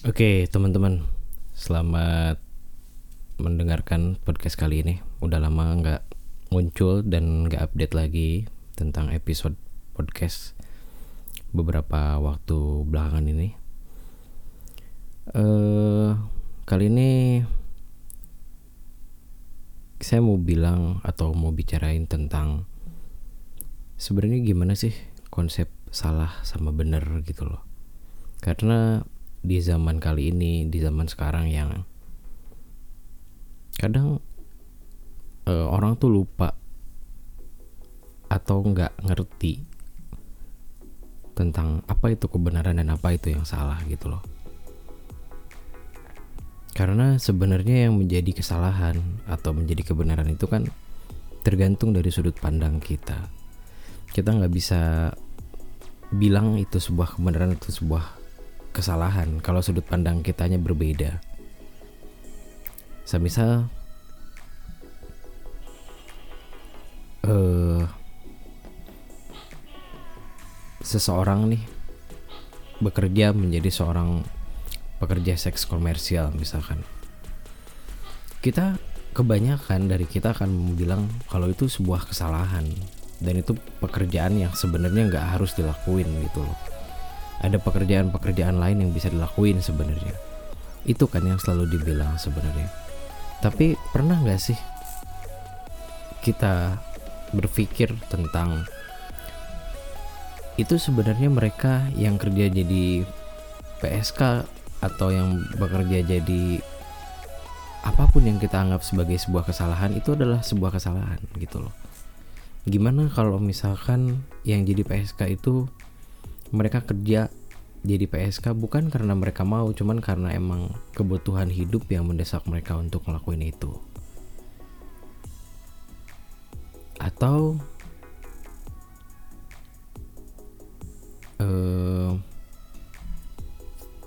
Oke, teman-teman, selamat mendengarkan podcast kali ini. Udah lama nggak muncul dan nggak update lagi tentang episode podcast beberapa waktu belakangan ini. Uh, kali ini saya mau bilang atau mau bicarain tentang sebenarnya gimana sih konsep salah sama benar gitu loh. Karena di zaman kali ini di zaman sekarang yang kadang uh, orang tuh lupa atau nggak ngerti tentang apa itu kebenaran dan apa itu yang salah gitu loh. Karena sebenarnya yang menjadi kesalahan atau menjadi kebenaran itu kan tergantung dari sudut pandang kita. Kita nggak bisa bilang itu sebuah kebenaran atau sebuah kesalahan kalau sudut pandang kitanya berbeda. Semisal uh, seseorang nih bekerja menjadi seorang pekerja seks komersial misalkan. Kita kebanyakan dari kita akan bilang kalau itu sebuah kesalahan dan itu pekerjaan yang sebenarnya nggak harus dilakuin gitu loh ada pekerjaan-pekerjaan lain yang bisa dilakuin sebenarnya itu kan yang selalu dibilang sebenarnya tapi pernah nggak sih kita berpikir tentang itu sebenarnya mereka yang kerja jadi PSK atau yang bekerja jadi apa pun yang kita anggap sebagai sebuah kesalahan itu adalah sebuah kesalahan gitu loh. Gimana kalau misalkan yang jadi PSK itu mereka kerja jadi PSK bukan karena mereka mau, cuman karena emang kebutuhan hidup yang mendesak mereka untuk ngelakuin itu. Atau uh,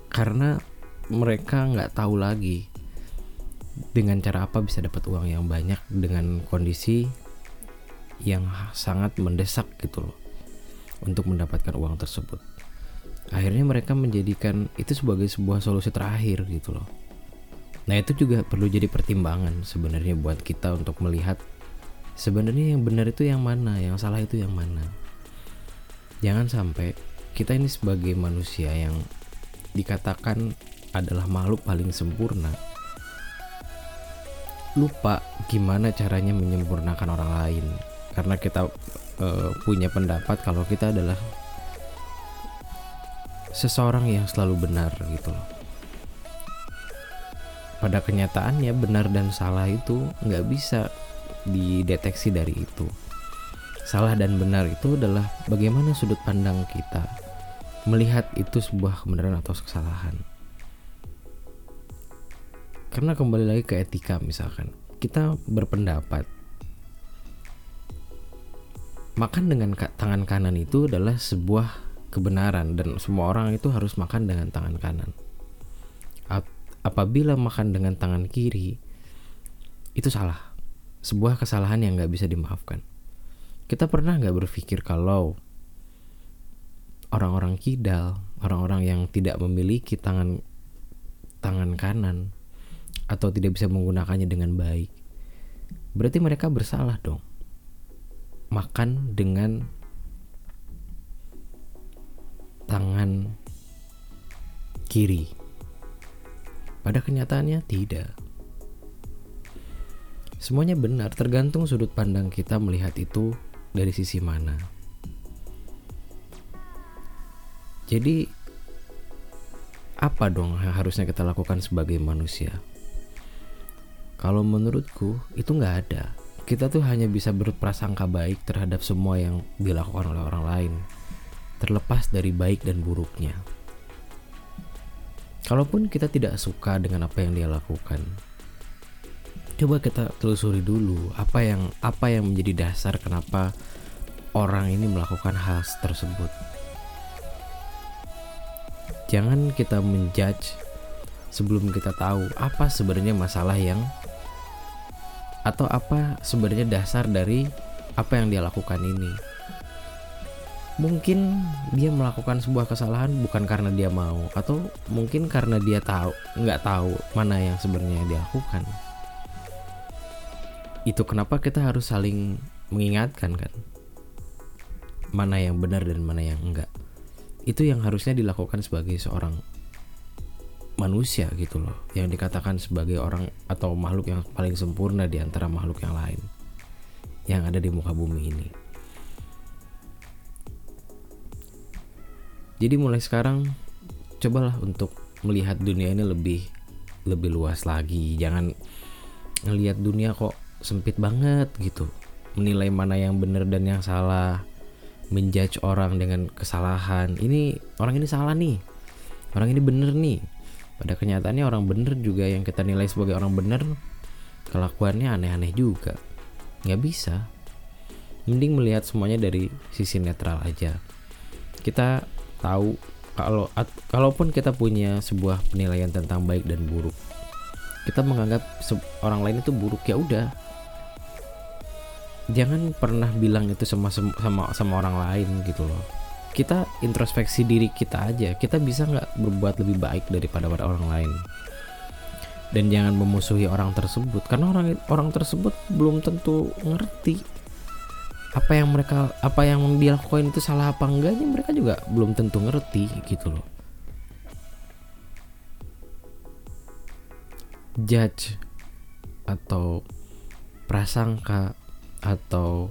karena mereka nggak tahu lagi dengan cara apa bisa dapat uang yang banyak dengan kondisi yang sangat mendesak gitu loh untuk mendapatkan uang tersebut. Akhirnya mereka menjadikan itu sebagai sebuah solusi terakhir gitu loh. Nah itu juga perlu jadi pertimbangan sebenarnya buat kita untuk melihat sebenarnya yang benar itu yang mana, yang salah itu yang mana. Jangan sampai kita ini sebagai manusia yang dikatakan adalah makhluk paling sempurna lupa gimana caranya menyempurnakan orang lain karena kita uh, punya pendapat kalau kita adalah seseorang yang selalu benar gitu loh. Pada kenyataannya benar dan salah itu nggak bisa dideteksi dari itu. Salah dan benar itu adalah bagaimana sudut pandang kita melihat itu sebuah kebenaran atau kesalahan. Karena kembali lagi ke etika misalkan, kita berpendapat makan dengan tangan kanan itu adalah sebuah kebenaran dan semua orang itu harus makan dengan tangan kanan. Apabila makan dengan tangan kiri itu salah, sebuah kesalahan yang nggak bisa dimaafkan. Kita pernah nggak berpikir kalau orang-orang kidal, orang-orang yang tidak memiliki tangan tangan kanan atau tidak bisa menggunakannya dengan baik, berarti mereka bersalah dong makan dengan tangan kiri. Pada kenyataannya tidak. Semuanya benar, tergantung sudut pandang kita melihat itu dari sisi mana. Jadi, apa dong yang harusnya kita lakukan sebagai manusia? Kalau menurutku, itu nggak ada kita tuh hanya bisa berprasangka baik terhadap semua yang dilakukan oleh orang lain, terlepas dari baik dan buruknya. Kalaupun kita tidak suka dengan apa yang dia lakukan, coba kita telusuri dulu apa yang apa yang menjadi dasar kenapa orang ini melakukan hal tersebut. Jangan kita menjudge sebelum kita tahu apa sebenarnya masalah yang atau apa sebenarnya dasar dari apa yang dia lakukan ini. mungkin dia melakukan sebuah kesalahan bukan karena dia mau atau mungkin karena dia tahu nggak tahu mana yang sebenarnya dia lakukan. Itu kenapa kita harus saling mengingatkan kan? Mana yang benar dan mana yang enggak. Itu yang harusnya dilakukan sebagai seorang manusia gitu loh yang dikatakan sebagai orang atau makhluk yang paling sempurna di antara makhluk yang lain yang ada di muka bumi ini Jadi mulai sekarang cobalah untuk melihat dunia ini lebih lebih luas lagi. Jangan ngelihat dunia kok sempit banget gitu. Menilai mana yang benar dan yang salah. Menjudge orang dengan kesalahan. Ini orang ini salah nih. Orang ini bener nih. Pada kenyataannya orang bener juga yang kita nilai sebagai orang bener kelakuannya aneh-aneh juga. Nggak bisa. Mending melihat semuanya dari sisi netral aja. Kita tahu kalau kalaupun kita punya sebuah penilaian tentang baik dan buruk kita menganggap orang lain itu buruk ya udah jangan pernah bilang itu sama sama sama orang lain gitu loh kita introspeksi diri kita aja. Kita bisa nggak berbuat lebih baik daripada orang lain? Dan jangan memusuhi orang tersebut karena orang orang tersebut belum tentu ngerti apa yang mereka apa yang dia lakukan itu salah apa enggaknya. Mereka juga belum tentu ngerti gitu loh. Judge atau prasangka atau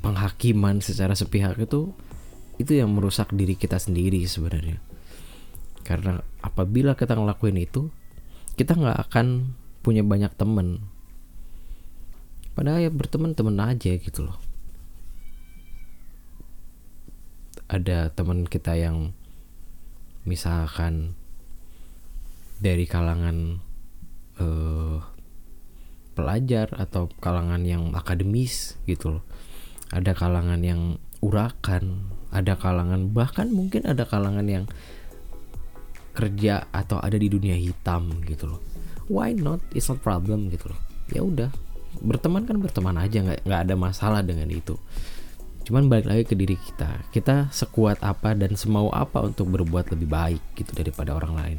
penghakiman secara sepihak itu itu yang merusak diri kita sendiri sebenarnya. Karena apabila kita ngelakuin itu kita nggak akan punya banyak temen padahal ya berteman-teman aja gitu loh. Ada teman kita yang misalkan dari kalangan uh, pelajar atau kalangan yang akademis gitu loh ada kalangan yang urakan ada kalangan bahkan mungkin ada kalangan yang kerja atau ada di dunia hitam gitu loh. Why not? It's not problem gitu loh. Ya udah berteman kan berteman aja nggak nggak ada masalah dengan itu. Cuman balik lagi ke diri kita. Kita sekuat apa dan semau apa untuk berbuat lebih baik gitu daripada orang lain.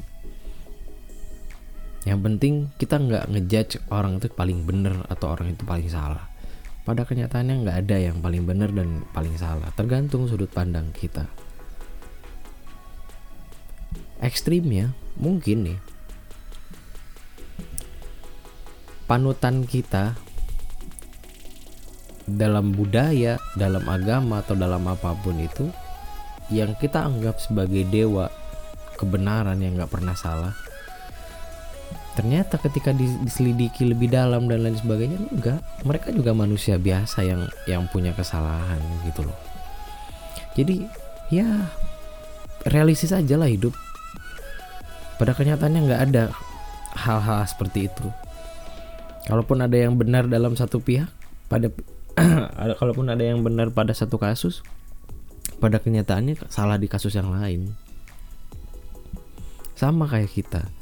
Yang penting kita nggak ngejudge orang itu paling bener atau orang itu paling salah pada kenyataannya nggak ada yang paling bener dan paling salah tergantung sudut pandang kita. Ekstrimnya mungkin nih. Panutan kita dalam budaya, dalam agama atau dalam apa pun itu yang kita anggap sebagai dewa kebenaran yang nggak pernah salah ternyata ketika diselidiki lebih dalam dan lain sebagainya enggak. Mereka juga manusia biasa yang yang punya kesalahan gitu loh. Jadi ya realistis aja lah hidup. Pada kenyataannya nggak ada hal-hal seperti itu. Kalaupun ada yang benar dalam satu pihak pada ada kalaupun ada yang benar pada satu kasus pada kenyataannya salah di kasus yang lain. Sama kayak kita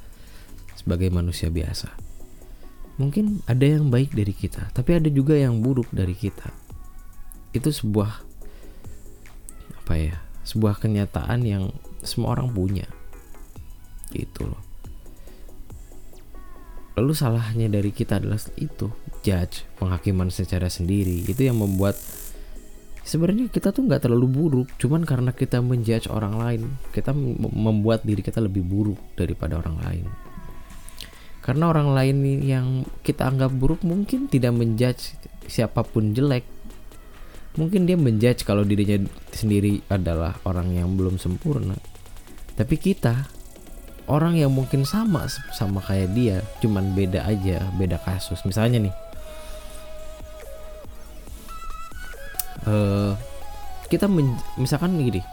sebagai manusia biasa. Mungkin ada yang baik dari kita tapi ada juga yang buruk dari kita. Itu sebuah apa ya sebuah kenyataan yang semua orang punya. Itu loh. Lalu salahnya dari kita adalah itu judge penghakiman secara sendiri. Itu yang membuat sebenarnya kita tuh nggak terlalu buruk cuman karena kita menjudge orang lain kita membuat diri kita lebih buruk daripada orang lain karena orang lain yang kita anggap buruk mungkin tidak menjudge siapa pun jelek. Mungkin dia menjudge kalau dirinya sendiri adalah orang yang belum sempurna. Tapi kita orang yang mungkin sama sama kayak dia cuman beda aja beda kasus. Misalnya nih uh, kita misalkan gini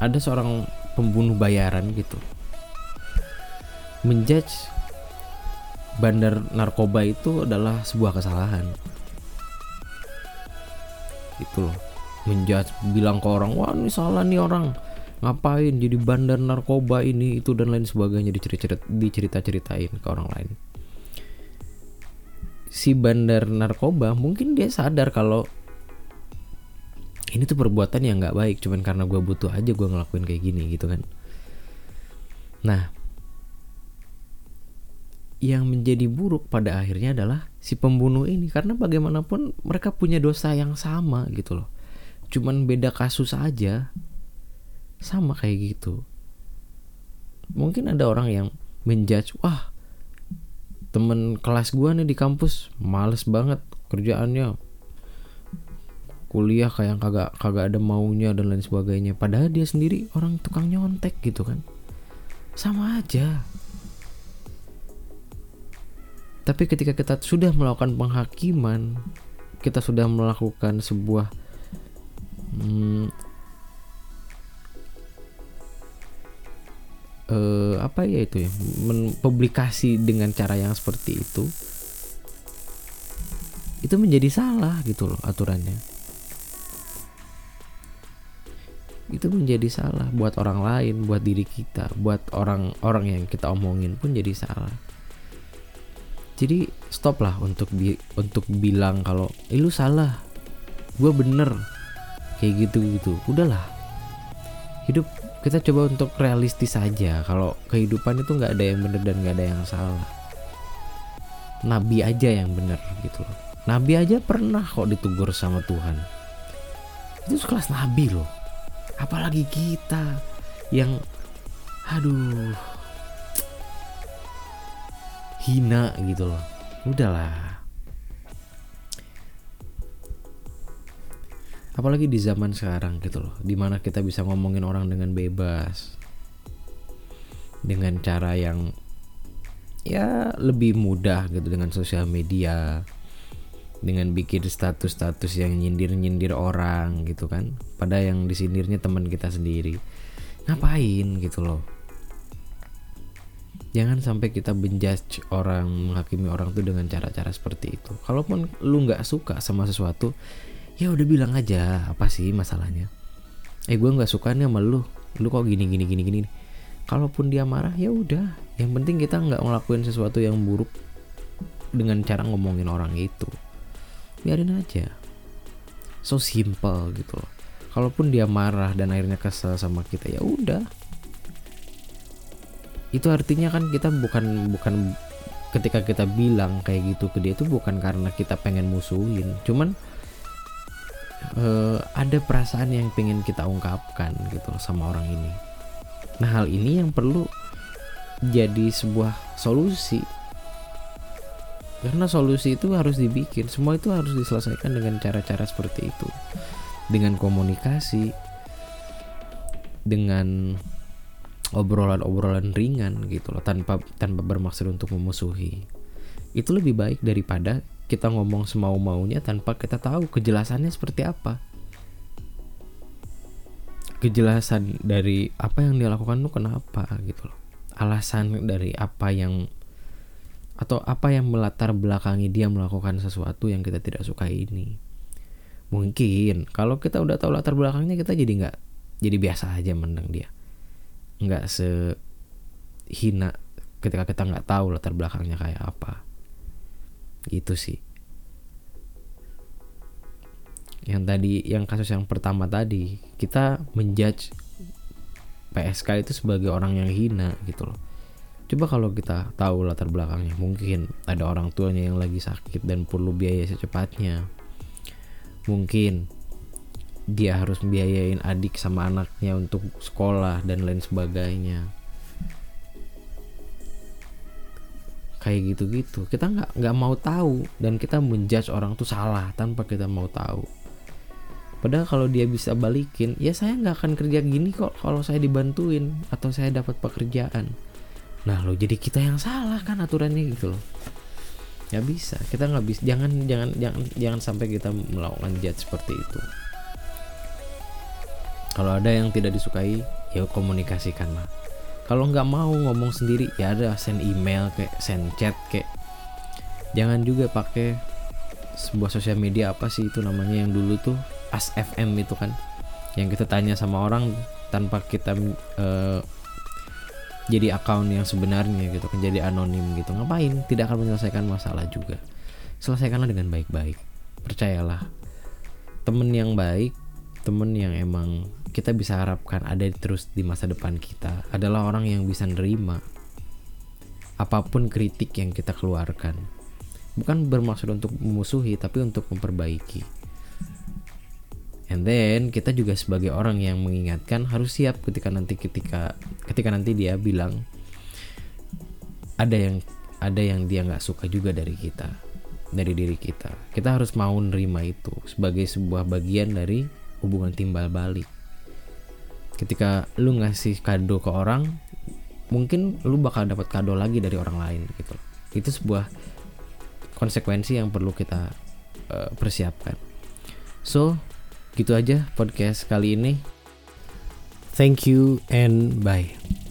ada seorang pembunuh bayaran gitu. Menjudge bandar narkoba itu adalah sebuah kesalahan. Itu loh. Menjudge bilang ke orang wah ini salah nih orang. Ngapain jadi bandar narkoba ini? Itu dan lain sebagainya dicerita-ceritain ke orang lain. Si bandar narkoba mungkin dia sadar kalau ini tuh perbuatan yang nggak baik cuman karena gue butuh aja gue ngelakuin kayak gini gitu kan. Nah yang menjadi buruk pada akhirnya adalah si pembunuh ini. Karena bagaimanapun mereka punya dosa yang sama gitu loh. Cuman beda kasus aja. Sama kayak gitu. Mungkin ada orang yang menjudge wah temen kelas gua nih di kampus males banget kerjaannya. Kuliah kayak kagak kagak ada maunya dan lain sebagainya. Padahal dia sendiri orang tukang nyontek gitu kan. Sama aja tapi ketika kita sudah melakukan penghakiman, kita sudah melakukan sebuah hmm, uh, apa ya itu ya, publikasi dengan cara yang seperti itu, itu menjadi salah gitu loh aturannya. Itu menjadi salah buat orang lain, buat diri kita, buat orang-orang yang kita omongin pun jadi salah jadi stop lah untuk bi untuk bilang kalau eh, lu salah. Gue bener. Kayak gitu gitu udahlah. Hidup kita coba untuk realistis aja. Kalau kehidupan itu nggak ada yang bener dan nggak ada yang salah. Nabi aja yang bener gitu loh. Nabi aja pernah kok ditegur sama Tuhan. Itu sekelas nabi loh. Apalagi kita yang aduh hina gitu loh. Udahlah. Apalagi di zaman sekarang gitu loh di mana kita bisa ngomongin orang dengan bebas. Dengan cara yang ya lebih mudah gitu dengan sosial media. Dengan bikin status-status yang nyindir-nyindir orang gitu kan. Pada yang disindirnya teman kita sendiri. Ngapain gitu loh jangan sampai kita menjudge orang menghakimi orang tuh dengan cara-cara seperti itu. Kalaupun lu nggak suka sama sesuatu ya udah bilang aja apa sih masalahnya? Eh gue nggak suka nih sama lu. Lu kok gini gini gini gini? Kalaupun dia marah ya udah. Yang penting kita nggak ngelakuin sesuatu yang buruk dengan cara ngomongin orang itu. Biarin aja. So simple gitu loh. Kalaupun dia marah dan akhirnya kesel sama kita ya udah itu artinya kan kita bukan bukan ketika kita bilang kayak gitu ke dia itu bukan karena kita pengen musuhin. Cuman uh, ada perasaan yang pengen kita ungkapkan gitu sama orang ini. Nah hal ini yang perlu jadi sebuah solusi. Karena solusi itu harus dibikin. Semua itu harus diselesaikan dengan cara-cara seperti itu. Dengan komunikasi. Dengan obrolan-obrolan ringan gitu loh tanpa tanpa bermaksud untuk memusuhi. Itu lebih baik daripada kita ngomong semau maunya tanpa kita tahu kejelasannya seperti apa. Kejelasan dari apa yang dia lakukan tuh kenapa gitu loh. Alasan dari apa yang atau apa yang melatar belakangi dia melakukan sesuatu yang kita tidak suka ini. Mungkin kalau kita udah tahu latar belakangnya kita jadi nggak jadi biasa aja menang dia nggak sehina ketika kita nggak tahu latar belakangnya kayak apa. Gitu sih. Yang tadi yang kasus yang pertama tadi kita menjudge PSK itu sebagai orang yang hina gitu loh. Coba kalau kita tahu latar belakangnya mungkin ada orang tuanya yang lagi sakit dan perlu biaya secepatnya. Mungkin dia harus membiayain adik sama anaknya untuk sekolah dan lain sebagainya. Kayak gitu-gitu. Kita nggak nggak mau tahu dan kita menjudge orang tuh salah tanpa kita mau tahu. Padahal kalau dia bisa balikin ya saya nggak akan kerja gini kok kalau saya dibantuin atau saya dapat pekerjaan. Nah lo jadi kita yang salah kan aturannya gitu loh. Ya bisa. Kita nggak bisa jangan jangan jangan jangan sampai kita melakukan judge seperti itu kalau ada yang tidak disukai ya komunikasikan lah kalau nggak mau ngomong sendiri ya ada send email kayak send chat kayak jangan juga pakai sebuah sosial media apa sih itu namanya yang dulu tuh as FM itu kan yang kita tanya sama orang tanpa kita uh, jadi account yang sebenarnya gitu kan jadi anonim gitu. Ngapain? Tidak akan menyelesaikan masalah juga. Selesaikanlah dengan baik-baik. Percayalah temen yang baik temen yang emang kita bisa harapkan ada terus di masa depan kita adalah orang yang bisa nerima apa pun kritik yang kita keluarkan. Bukan bermaksud untuk memusuhi tapi untuk memperbaiki. And then kita juga sebagai orang yang mengingatkan harus siap ketika nanti ketika ketika nanti dia bilang ada yang ada yang dia nggak suka juga dari kita dari diri kita. Kita harus mau nerima itu sebagai sebuah bagian dari hubungan timbal balik. Ketika lu ngasih kado ke orang mungkin lu bakal dapat kado lagi dari orang lain gitu. Itu sebuah konsekuensi yang perlu kita uh, persiapkan. So gitu aja podcast kali ini. Thank you and bye